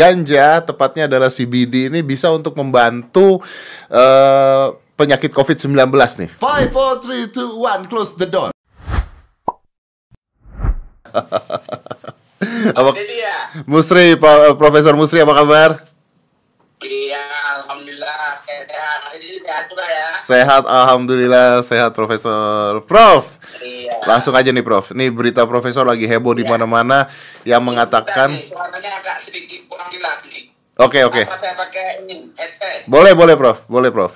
ganja, tepatnya adalah CBD ini bisa untuk membantu uh, penyakit COVID-19 nih. 5 4 3 2 1 close the door. apa, Musri, Pak Profesor Musri apa kabar? Iya, alhamdulillah sehat. Masih sehat juga ya. Sehat, alhamdulillah sehat Profesor. Prof. Iya. Langsung aja nih Prof. Ini berita Profesor lagi heboh iya. di mana-mana yang mengatakan nih, suaranya agak sedikit kurang jelas nih. Oke, okay, oke. Okay. saya pakai ini headset? Boleh, boleh Prof. Boleh Prof.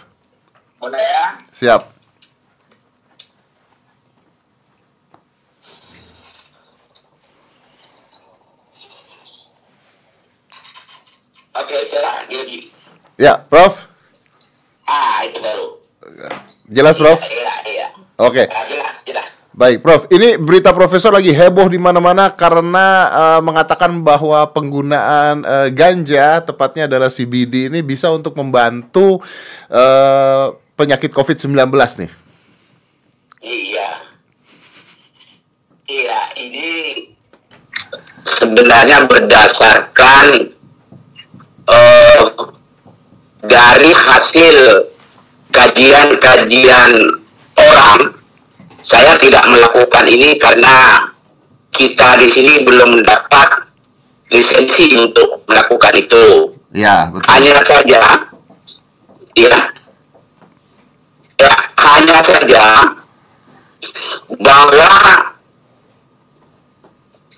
Boleh ya? Siap. Oke, jelas, jadi. Ya, Prof. Ah, itu baru. Jelas, Prof? Iya, iya. Oke. Ah, jelas, jelas. Baik, Prof. Ini berita Profesor lagi heboh di mana-mana karena uh, mengatakan bahwa penggunaan uh, ganja, tepatnya adalah CBD ini bisa untuk membantu uh, penyakit COVID-19 nih. Iya. Iya, ini sebenarnya berdasarkan uh, dari hasil kajian-kajian orang, saya tidak melakukan ini karena kita di sini belum mendapat lisensi untuk melakukan itu. Ya, betul. Hanya saja, ya, ya hanya saja bahwa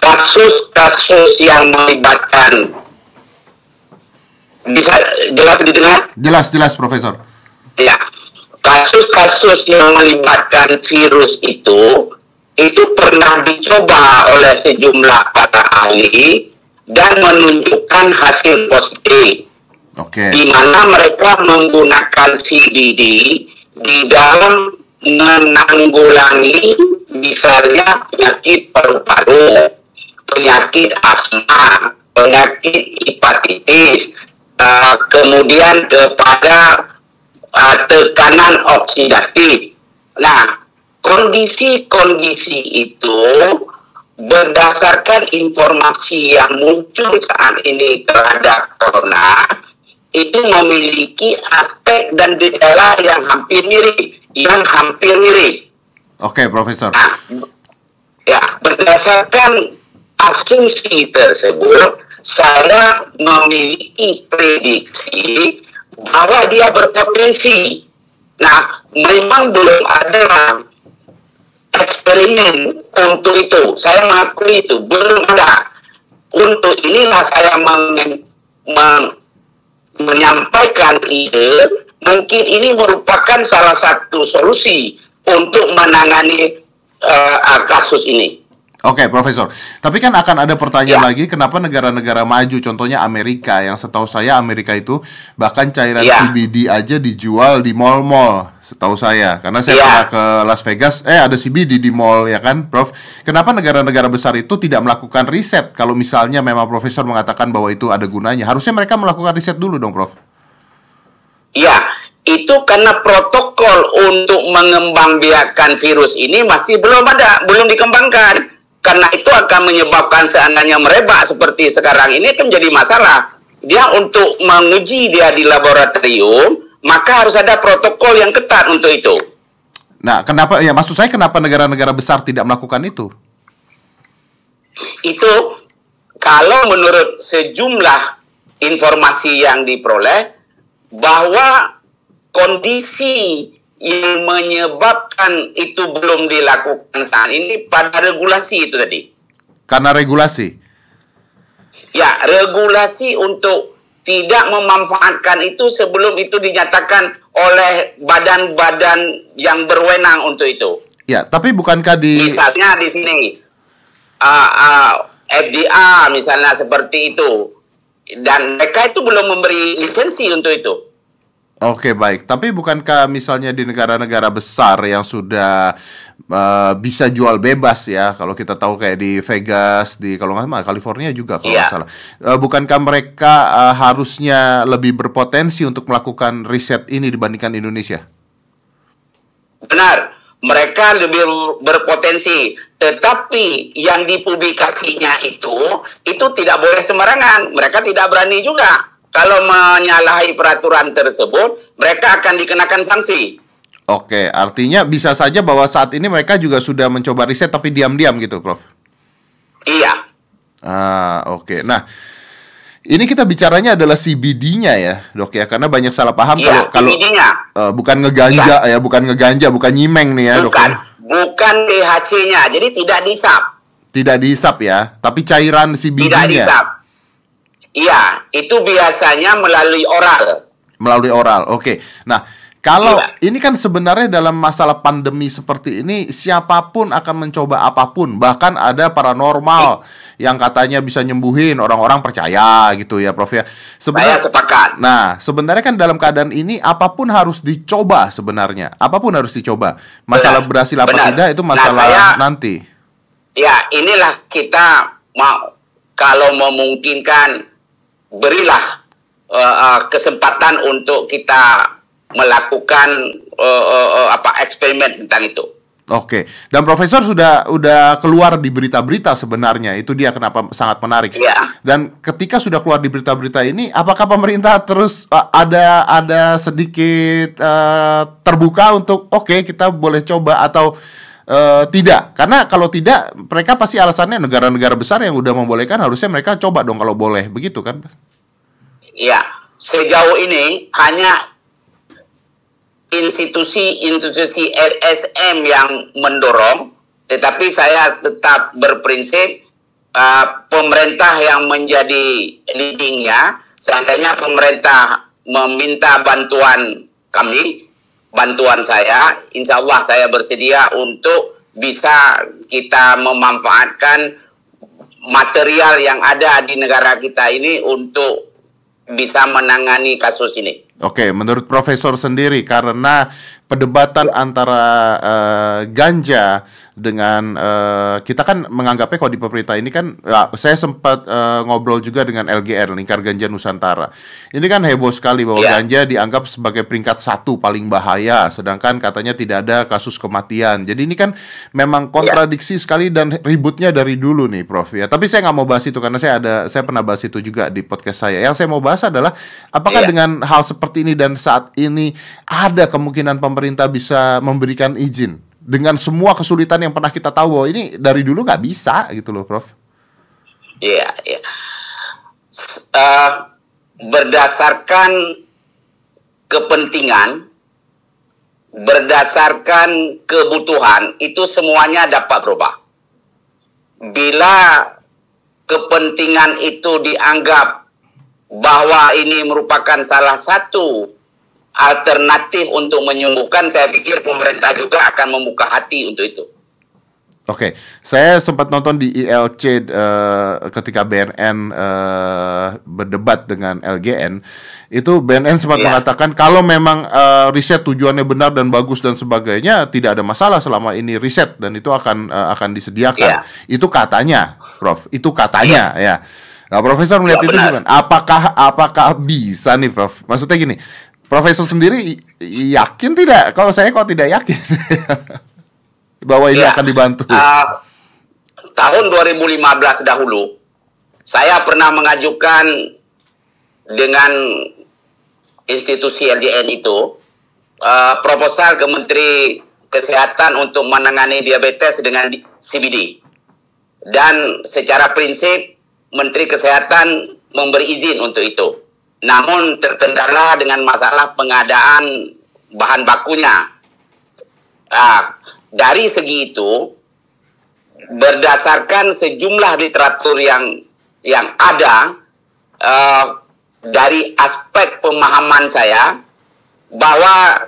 kasus-kasus yang melibatkan bisa jelas didengar? Jelas, jelas, Profesor. Ya, kasus-kasus yang melibatkan virus itu itu pernah dicoba oleh sejumlah para ahli dan menunjukkan hasil positif. Oke. Okay. Di mana mereka menggunakan CBD di dalam menanggulangi misalnya penyakit paru-paru, penyakit asma, penyakit hepatitis, uh, kemudian kepada uh, tekanan oksidatif. Nah, kondisi-kondisi itu berdasarkan informasi yang muncul saat ini terhadap corona itu memiliki aspek dan gejala yang hampir mirip, yang hampir mirip. Oke, Profesor. Nah, ya, berdasarkan asumsi tersebut, saya memiliki prediksi bahwa dia berpotensi. Nah, memang belum ada eksperimen untuk itu. Saya mengakui itu belum ada. Untuk inilah saya men men menyampaikan ide. Mungkin ini merupakan salah satu solusi untuk menangani uh, kasus ini. Oke, okay, Profesor. Tapi kan akan ada pertanyaan ya. lagi, kenapa negara-negara maju, contohnya Amerika, yang setahu saya Amerika itu bahkan cairan ya. CBD aja dijual di mall-mall, setahu saya. Karena saya ya. pernah ke Las Vegas, eh ada CBD di mall ya kan, Prof. Kenapa negara-negara besar itu tidak melakukan riset kalau misalnya memang Profesor mengatakan bahwa itu ada gunanya? Harusnya mereka melakukan riset dulu dong, Prof. Iya, itu karena protokol untuk mengembangbiakkan virus ini masih belum ada, belum dikembangkan karena itu akan menyebabkan seandainya merebak seperti sekarang ini itu menjadi masalah. Dia untuk menguji dia di laboratorium, maka harus ada protokol yang ketat untuk itu. Nah, kenapa ya maksud saya kenapa negara-negara besar tidak melakukan itu? Itu kalau menurut sejumlah informasi yang diperoleh bahwa kondisi yang menyebabkan itu belum dilakukan saat ini pada regulasi itu tadi. Karena regulasi? Ya, regulasi untuk tidak memanfaatkan itu sebelum itu dinyatakan oleh badan-badan yang berwenang untuk itu. Ya, tapi bukankah di misalnya di sini uh, uh, FDA misalnya seperti itu dan mereka itu belum memberi lisensi untuk itu. Oke baik, tapi bukankah misalnya di negara-negara besar yang sudah uh, bisa jual bebas ya, kalau kita tahu kayak di Vegas, di kalau nggak salah California juga kalau nggak yeah. salah, uh, bukankah mereka uh, harusnya lebih berpotensi untuk melakukan riset ini dibandingkan Indonesia? Benar, mereka lebih berpotensi. Tetapi yang dipublikasinya itu, itu tidak boleh sembarangan. Mereka tidak berani juga. Kalau menyalahi peraturan tersebut, mereka akan dikenakan sanksi. Oke, artinya bisa saja bahwa saat ini mereka juga sudah mencoba riset tapi diam-diam gitu, Prof. Iya. Ah, oke. Nah, ini kita bicaranya adalah CBD-nya ya, dok ya, karena banyak salah paham ya, kalau kalau uh, bukan ngeganja ya. ya, bukan ngeganja, bukan nyimeng nih ya, bukan. dok. Ya. Bukan THC-nya, jadi tidak dihisap. Tidak dihisap ya, tapi cairan CBD-nya. Tidak dihisap. Iya, itu biasanya melalui oral. Melalui oral, oke. Nah, kalau ya. ini kan sebenarnya dalam masalah pandemi seperti ini siapa pun akan mencoba apa pun, bahkan ada paranormal ya. yang katanya bisa nyembuhin orang-orang percaya gitu ya, Prof ya. Sebenarnya, Saya sepakat. Nah, sebenarnya kan dalam keadaan ini apa pun harus dicoba sebenarnya. Apa pun harus dicoba. Masalah Benar. berhasil apa Benar. tidak itu nah, masalah nah, saya, nanti. Ya, inilah kita mau kalau memungkinkan berilah uh, uh, kesempatan untuk kita melakukan uh, uh, uh, apa eksperimen tentang itu. Oke, dan Profesor sudah udah keluar di berita-berita sebenarnya itu dia kenapa sangat menarik. Ya. Dan ketika sudah keluar di berita-berita ini, apakah pemerintah terus uh, ada ada sedikit uh, terbuka untuk oke okay, kita boleh coba atau uh, tidak? Karena kalau tidak, mereka pasti alasannya negara-negara besar yang udah membolehkan harusnya mereka coba dong kalau boleh, begitu kan? Iya, sejauh ini hanya institusi-institusi LSM yang mendorong, tetapi saya tetap berprinsip uh, pemerintah yang menjadi leadingnya, seandainya pemerintah meminta bantuan kami, bantuan saya, insya Allah saya bersedia untuk bisa kita memanfaatkan material yang ada di negara kita ini untuk bisa menangani kasus ini. Oke, menurut profesor sendiri karena perdebatan antara uh, ganja dengan uh, kita kan menganggapnya kalau di pemerintah ini kan ya, saya sempat uh, ngobrol juga dengan LGR Lingkar Ganja Nusantara. Ini kan heboh sekali bahwa yeah. ganja dianggap sebagai peringkat satu paling bahaya, sedangkan katanya tidak ada kasus kematian. Jadi ini kan memang kontradiksi yeah. sekali dan ributnya dari dulu nih, Prof. Ya, tapi saya nggak mau bahas itu karena saya ada saya pernah bahas itu juga di podcast saya. Yang saya mau bahas adalah apakah yeah. dengan hal seperti ini dan saat ini ada kemungkinan pemerintah bisa memberikan izin dengan semua kesulitan yang pernah kita tahu ini dari dulu nggak bisa gitu loh, Prof. Iya, iya. Uh, berdasarkan kepentingan, berdasarkan kebutuhan, itu semuanya dapat berubah. Bila kepentingan itu dianggap bahwa ini merupakan salah satu alternatif untuk menyembuhkan, saya pikir pemerintah juga akan membuka hati untuk itu. Oke, okay. saya sempat nonton di ILC uh, eh, ketika BNN uh, eh, berdebat dengan LGN. Itu BNN sempat yeah. mengatakan kalau memang uh, riset tujuannya benar dan bagus dan sebagainya, tidak ada masalah selama ini riset dan itu akan uh, akan disediakan. Yeah. Itu katanya, Prof. Itu katanya, yeah. ya. Nah, Profesor melihat ya, itu gimana? Apakah apakah bisa nih, Prof? Maksudnya gini, Profesor sendiri yakin tidak? Kalau saya kok tidak yakin bahwa ini ya, akan dibantu. Uh, tahun 2015 dahulu, saya pernah mengajukan dengan institusi LJN itu uh, proposal ke Menteri Kesehatan untuk menangani diabetes dengan CBD. Dan secara prinsip Menteri Kesehatan memberi izin untuk itu namun terkendala dengan masalah pengadaan bahan bakunya. Nah, dari segi itu, berdasarkan sejumlah literatur yang yang ada uh, dari aspek pemahaman saya bahwa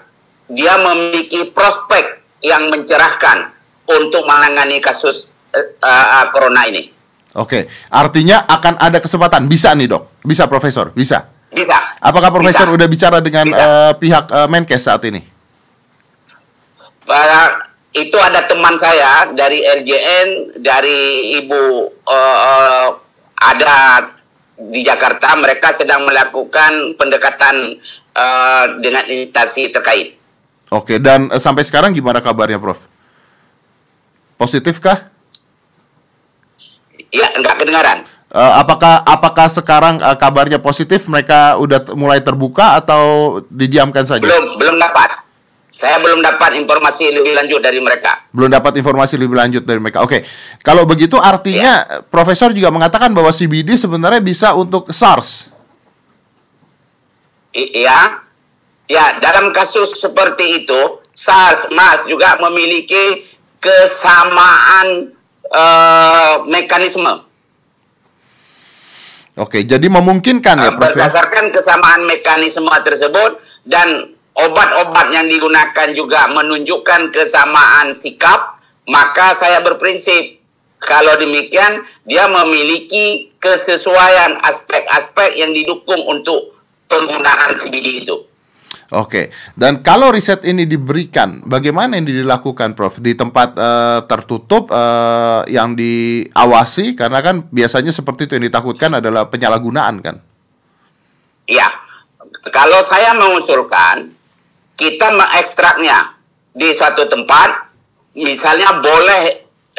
dia memiliki prospek yang mencerahkan untuk menangani kasus uh, uh, corona ini. Oke, artinya akan ada kesempatan. Bisa nih dok, bisa profesor, bisa. Bisa. Apakah Profesor Bisa. udah bicara dengan uh, pihak uh, Menkes saat ini? Uh, itu ada teman saya dari LJN, dari Ibu uh, uh, ada di Jakarta. Mereka sedang melakukan pendekatan uh, dengan instansi terkait. Oke, dan uh, sampai sekarang gimana kabarnya, Prof? Positif kah? Iya, enggak kedengaran. Uh, apakah apakah sekarang uh, kabarnya positif mereka udah mulai terbuka atau didiamkan saja? Belum belum dapat. Saya belum dapat informasi lebih lanjut dari mereka. Belum dapat informasi lebih lanjut dari mereka. Oke, kalau begitu artinya ya. Profesor juga mengatakan bahwa CBD sebenarnya bisa untuk SARS. Iya, ya dalam kasus seperti itu SARS, MAS juga memiliki kesamaan uh, mekanisme. Oke, jadi memungkinkan ya, Prof. Ya? Berdasarkan kesamaan mekanisme tersebut dan obat-obat yang digunakan juga menunjukkan kesamaan sikap, maka saya berprinsip kalau demikian dia memiliki kesesuaian aspek-aspek yang didukung untuk penggunaan CBD itu. Oke, dan kalau riset ini diberikan, bagaimana ini dilakukan, Prof? Di tempat uh, tertutup uh, yang diawasi, karena kan biasanya seperti itu yang ditakutkan adalah penyalahgunaan, kan? Iya, kalau saya mengusulkan kita mengekstraknya di suatu tempat, misalnya boleh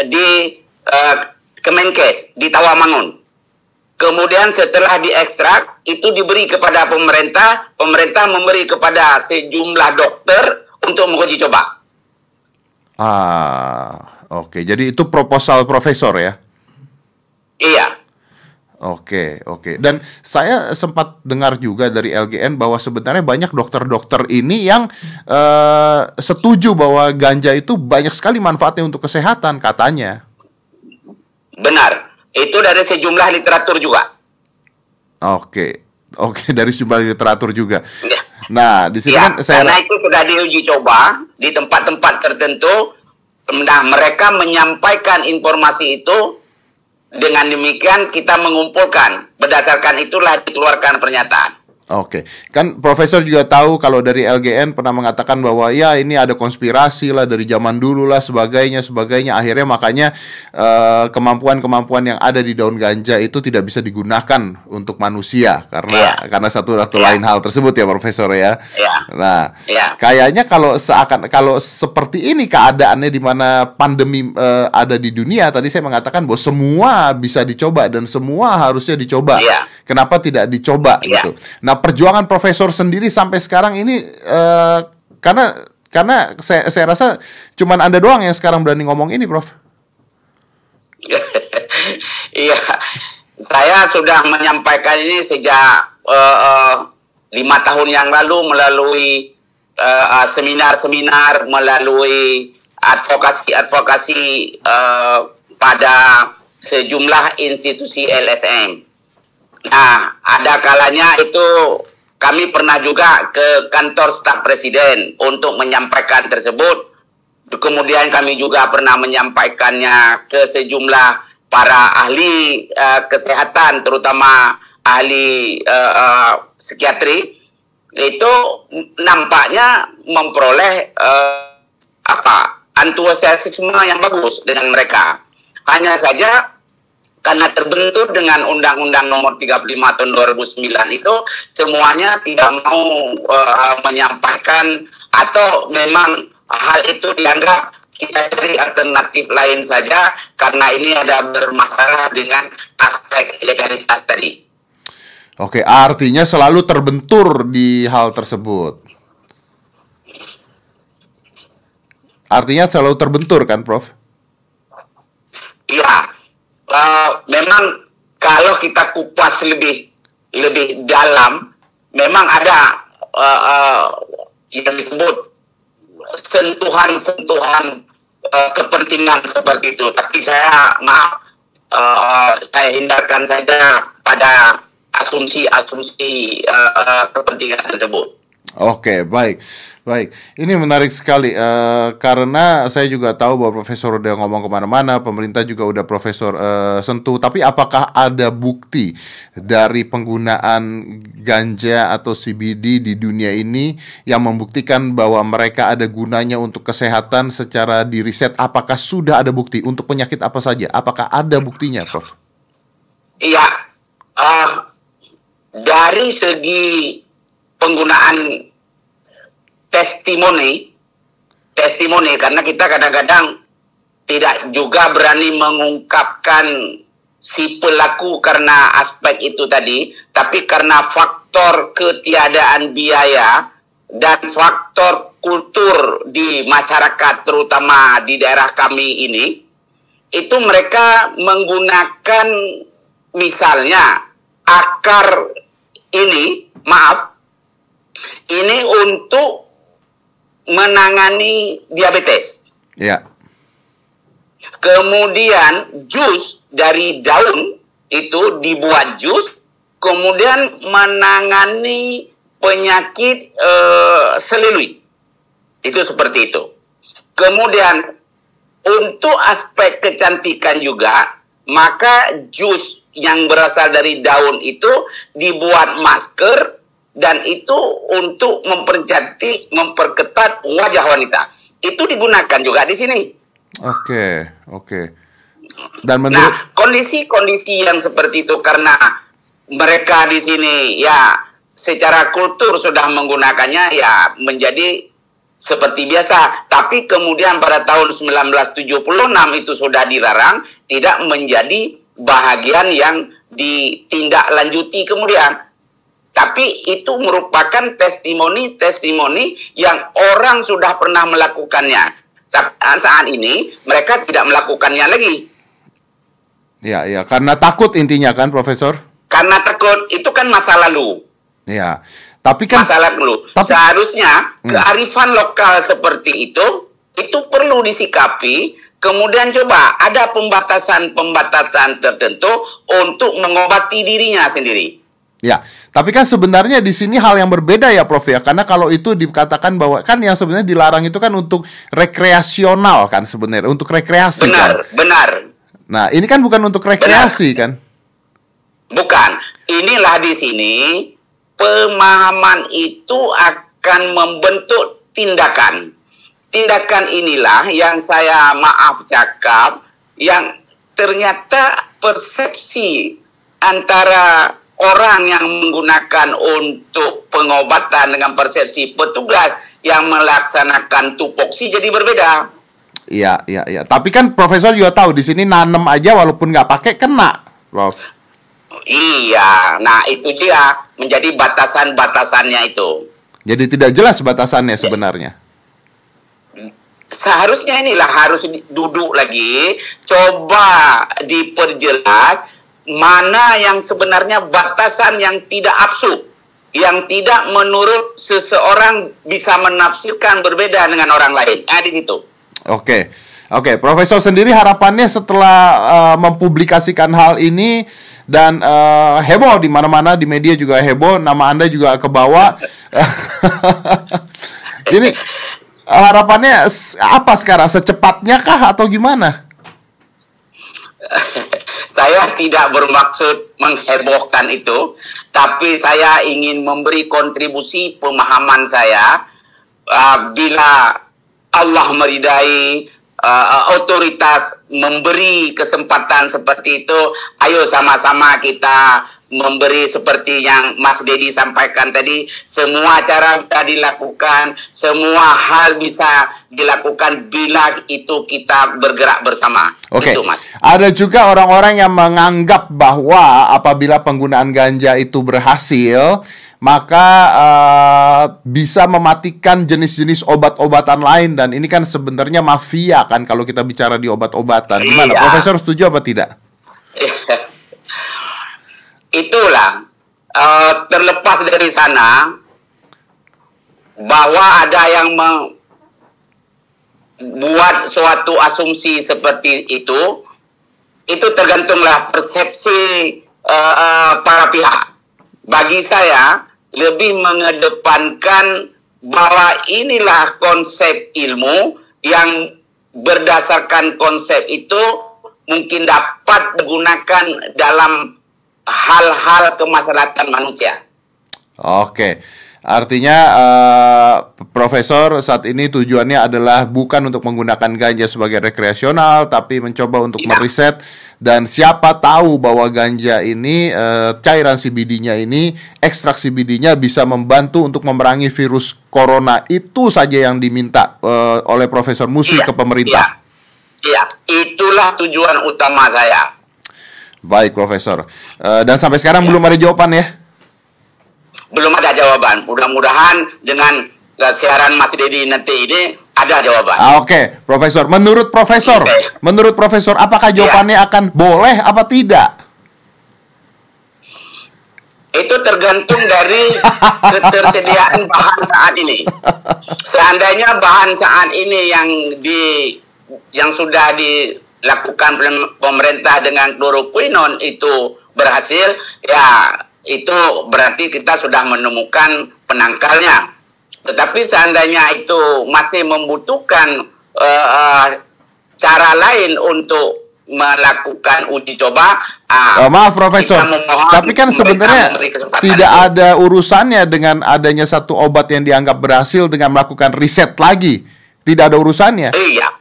di uh, Kemenkes di Tawamangun. Kemudian setelah diekstrak itu diberi kepada pemerintah, pemerintah memberi kepada sejumlah dokter untuk menguji coba. Ah, oke. Okay. Jadi itu proposal profesor ya? Iya. Oke, okay, oke. Okay. Dan saya sempat dengar juga dari LGN bahwa sebenarnya banyak dokter-dokter ini yang uh, setuju bahwa ganja itu banyak sekali manfaatnya untuk kesehatan katanya. Benar. Itu dari sejumlah literatur juga. Oke. Oke, dari sejumlah literatur juga. Ya. Nah, di sini ya, kan saya karena itu sudah diuji coba di tempat-tempat tertentu. Nah, mereka menyampaikan informasi itu dengan demikian kita mengumpulkan berdasarkan itulah dikeluarkan pernyataan. Oke, kan Profesor juga tahu kalau dari LGN pernah mengatakan bahwa ya ini ada konspirasi lah dari zaman dulu lah sebagainya sebagainya. Akhirnya makanya kemampuan kemampuan-kemampuan yang ada di daun ganja itu tidak bisa digunakan untuk manusia karena yeah. karena satu atau yeah. lain hal tersebut ya Profesor ya. Yeah. Nah, yeah. kayaknya kalau seakan kalau seperti ini keadaannya di mana pandemi uh, ada di dunia tadi saya mengatakan bahwa semua bisa dicoba dan semua harusnya dicoba. Yeah. Kenapa tidak dicoba yeah. gitu? Nah perjuangan profesor sendiri sampai sekarang ini uh, karena karena saya saya rasa cuman anda doang yang sekarang berani ngomong ini, Prof. Iya, saya sudah menyampaikan ini sejak uh, uh, lima tahun yang lalu melalui seminar-seminar, uh, melalui advokasi-advokasi uh, pada sejumlah institusi LSM. Nah, ada kalanya itu kami pernah juga ke kantor staf presiden untuk menyampaikan tersebut. Kemudian kami juga pernah menyampaikannya ke sejumlah para ahli uh, kesehatan, terutama ahli uh, uh, psikiatri. Itu nampaknya memperoleh uh, apa antusiasme yang bagus dengan mereka. Hanya saja karena terbentur dengan Undang-Undang Nomor 35 Tahun 2009 itu semuanya tidak mau uh, menyampaikan atau memang hal itu dianggap kita cari alternatif lain saja karena ini ada bermasalah dengan aspek legalitas tadi. Oke, artinya selalu terbentur di hal tersebut. Artinya selalu terbentur kan, Prof? Iya, uh, memang kalau kita kupas lebih lebih dalam, memang ada uh, uh, yang disebut sentuhan-sentuhan uh, kepentingan seperti itu. Tapi saya maaf, uh, saya hindarkan saja pada asumsi-asumsi uh, kepentingan tersebut. Oke, baik. Baik, ini menarik sekali uh, karena saya juga tahu bahwa profesor udah ngomong ke mana-mana, pemerintah juga udah profesor uh, sentuh. Tapi apakah ada bukti dari penggunaan ganja atau CBD di dunia ini yang membuktikan bahwa mereka ada gunanya untuk kesehatan secara di riset? Apakah sudah ada bukti untuk penyakit apa saja? Apakah ada buktinya, Prof? Iya, uh, dari segi penggunaan testimoni testimoni karena kita kadang-kadang tidak juga berani mengungkapkan si pelaku karena aspek itu tadi, tapi karena faktor ketiadaan biaya dan faktor kultur di masyarakat terutama di daerah kami ini itu mereka menggunakan misalnya akar ini maaf ini untuk menangani diabetes. Ya. Kemudian jus dari daun itu dibuat jus, kemudian menangani penyakit uh, selului. Itu seperti itu. Kemudian untuk aspek kecantikan juga, maka jus yang berasal dari daun itu dibuat masker dan itu untuk mempercantik, memperketat wajah wanita. Itu digunakan juga di sini. Oke, okay, oke. Okay. Dan menurut Nah, kondisi-kondisi yang seperti itu karena mereka di sini ya secara kultur sudah menggunakannya ya menjadi seperti biasa. Tapi kemudian pada tahun 1976 itu sudah dilarang, tidak menjadi bahagian yang ditindaklanjuti kemudian. Tapi itu merupakan testimoni-testimoni yang orang sudah pernah melakukannya. Saat ini mereka tidak melakukannya lagi. Ya, ya, karena takut intinya kan, Profesor? Karena takut itu kan masa lalu. Ya, tapi kan masalah dulu. Tapi, Seharusnya hmm. kearifan lokal seperti itu itu perlu disikapi. Kemudian coba ada pembatasan-pembatasan tertentu untuk mengobati dirinya sendiri. Ya, tapi kan sebenarnya di sini hal yang berbeda ya, Prof ya. Karena kalau itu dikatakan bahwa kan yang sebenarnya dilarang itu kan untuk rekreasional kan sebenarnya, untuk rekreasi. Benar, kan? benar. Nah, ini kan bukan untuk rekreasi benar. kan? Bukan. Inilah di sini pemahaman itu akan membentuk tindakan. Tindakan inilah yang saya maaf cakap, yang ternyata persepsi antara orang yang menggunakan untuk pengobatan dengan persepsi petugas yang melaksanakan tupoksi jadi berbeda. Iya, iya, iya. Tapi kan profesor juga tahu di sini nanem aja walaupun nggak pakai kena, Prof. Iya, nah itu dia menjadi batasan-batasannya itu. Jadi tidak jelas batasannya sebenarnya. Seharusnya inilah harus duduk lagi, coba diperjelas mana yang sebenarnya batasan yang tidak absu, yang tidak menurut seseorang bisa menafsirkan berbeda dengan orang lain. Nah di situ. Oke. Okay. Oke, okay, Profesor sendiri harapannya setelah uh, mempublikasikan hal ini dan uh, heboh di mana-mana di media juga heboh, nama Anda juga ke bawah. Ini harapannya apa sekarang? Secepatnya kah atau gimana? saya tidak bermaksud menghebohkan itu, tapi saya ingin memberi kontribusi pemahaman saya uh, bila Allah meridai uh, otoritas memberi kesempatan seperti itu, ayo sama-sama kita memberi seperti yang Mas Dedi sampaikan tadi, semua cara bisa dilakukan, semua hal bisa dilakukan bila itu kita bergerak bersama. Oke. Okay. Mas. Ada juga orang-orang yang menganggap bahwa apabila penggunaan ganja itu berhasil, maka uh, bisa mematikan jenis-jenis obat-obatan lain dan ini kan sebenarnya mafia kan kalau kita bicara di obat-obatan. Gimana, iya. Profesor setuju apa tidak? Itulah uh, terlepas dari sana bahwa ada yang membuat suatu asumsi seperti itu, itu tergantunglah persepsi uh, uh, para pihak. Bagi saya, lebih mengedepankan bahwa inilah konsep ilmu yang berdasarkan konsep itu mungkin dapat digunakan dalam hal-hal kemaslahatan manusia. Oke. Artinya uh, profesor saat ini tujuannya adalah bukan untuk menggunakan ganja sebagai rekreasional tapi mencoba untuk ya. meriset dan siapa tahu bahwa ganja ini uh, cairan CBD-nya ini ekstrak CBD-nya bisa membantu untuk memerangi virus corona. Itu saja yang diminta uh, oleh Profesor Musi ya. ke pemerintah. Iya, ya. itulah tujuan utama saya. Baik, Profesor. Uh, dan sampai sekarang ya. belum ada jawaban ya? belum ada jawaban. Mudah-mudahan dengan uh, siaran Mas Dedi nanti ini ada jawaban. Ah, Oke, okay. Profesor. Menurut Profesor, okay. menurut Profesor, apakah iya. jawabannya ya. akan boleh apa tidak? Itu tergantung dari ketersediaan bahan saat ini. Seandainya bahan saat ini yang di yang sudah dilakukan pemerintah dengan kloroquinon itu berhasil, ya itu berarti kita sudah menemukan penangkalnya. Tetapi seandainya itu masih membutuhkan uh, uh, cara lain untuk melakukan uji coba. Uh, oh, maaf Profesor, tapi kan sebenarnya tidak itu. ada urusannya dengan adanya satu obat yang dianggap berhasil dengan melakukan riset lagi. Tidak ada urusannya. Iya.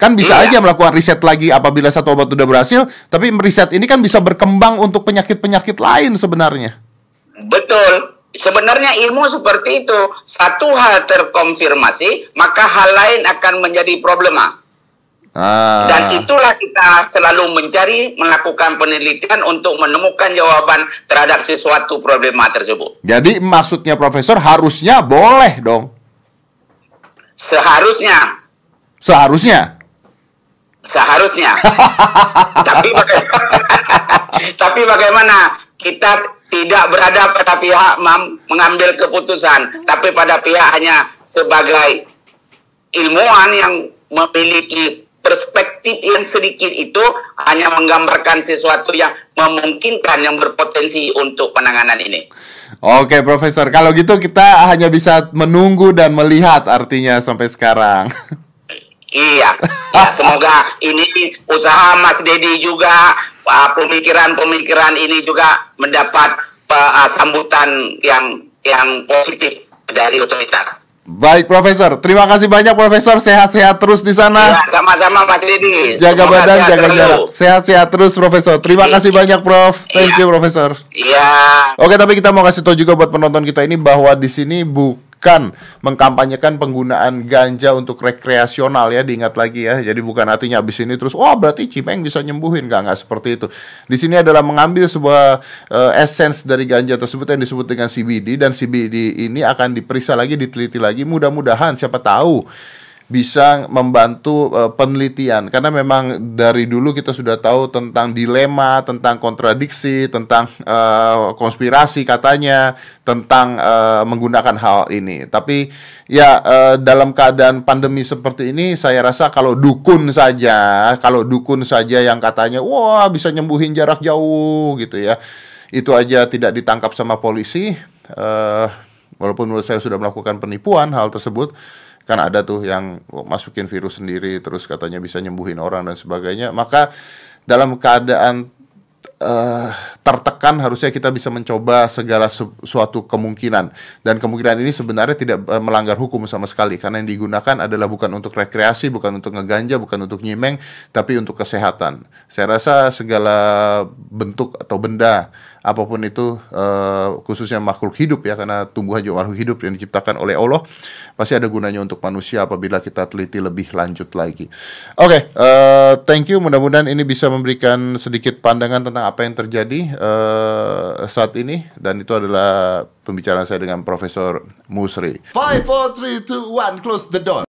Kan bisa iya. aja melakukan riset lagi apabila satu obat sudah berhasil, tapi riset ini kan bisa berkembang untuk penyakit-penyakit lain sebenarnya. Betul. Sebenarnya ilmu seperti itu. Satu hal terkonfirmasi, maka hal lain akan menjadi problema. Ah. Dan itulah kita selalu mencari melakukan penelitian untuk menemukan jawaban terhadap sesuatu problema tersebut. Jadi maksudnya profesor harusnya boleh dong. Seharusnya. Seharusnya seharusnya. tapi bagaimana, tapi bagaimana kita tidak berada pada pihak mengambil keputusan, tapi pada pihak hanya sebagai ilmuwan yang memiliki perspektif yang sedikit itu hanya menggambarkan sesuatu yang memungkinkan yang berpotensi untuk penanganan ini. Oke, Profesor. Kalau gitu kita hanya bisa menunggu dan melihat artinya sampai sekarang. Iya, ya, semoga ini usaha Mas Dedi juga pemikiran-pemikiran ini juga mendapat uh, sambutan yang yang positif dari otoritas. Baik, Profesor. Terima kasih banyak, Profesor. Sehat-sehat terus di sana. Ya, sama-sama, Mas Dedi. Jaga Semoga badan, jaga jarak. Sehat-sehat terus, Profesor. Terima ya. kasih banyak, Prof. Thank ya. you, Profesor. Iya. Oke, tapi kita mau kasih tahu juga buat penonton kita ini bahwa di sini bu bukan mengkampanyekan penggunaan ganja untuk rekreasional ya diingat lagi ya. Jadi bukan artinya habis ini terus oh berarti cimeng bisa nyembuhin. Nggak nggak seperti itu. Di sini adalah mengambil sebuah uh, essence dari ganja tersebut yang disebut dengan CBD dan CBD ini akan diperiksa lagi diteliti lagi. Mudah-mudahan siapa tahu bisa membantu uh, penelitian karena memang dari dulu kita sudah tahu tentang dilema, tentang kontradiksi, tentang uh, konspirasi katanya, tentang uh, menggunakan hal ini. Tapi ya uh, dalam keadaan pandemi seperti ini saya rasa kalau dukun saja, kalau dukun saja yang katanya wah bisa nyembuhin jarak jauh gitu ya. Itu aja tidak ditangkap sama polisi uh, walaupun menurut saya sudah melakukan penipuan hal tersebut kan ada tuh yang masukin virus sendiri terus katanya bisa nyembuhin orang dan sebagainya. Maka dalam keadaan uh, tertekan harusnya kita bisa mencoba segala suatu kemungkinan. Dan kemungkinan ini sebenarnya tidak uh, melanggar hukum sama sekali. Karena yang digunakan adalah bukan untuk rekreasi bukan untuk ngeganja bukan untuk nyimeng tapi untuk kesehatan. Saya rasa segala bentuk atau benda apa pun itu uh, khususnya makhluk hidup ya karena tumbuhan juga makhluk hidup yang diciptakan oleh Allah pasti ada gunanya untuk manusia apabila kita teliti lebih lanjut lagi. Oke, okay, uh, eh, thank you. Mudah-mudahan ini bisa memberikan sedikit pandangan tentang apa yang terjadi uh, saat ini dan itu adalah pembicaraan saya dengan Profesor Musri. Five, four, three, two, one, close the door.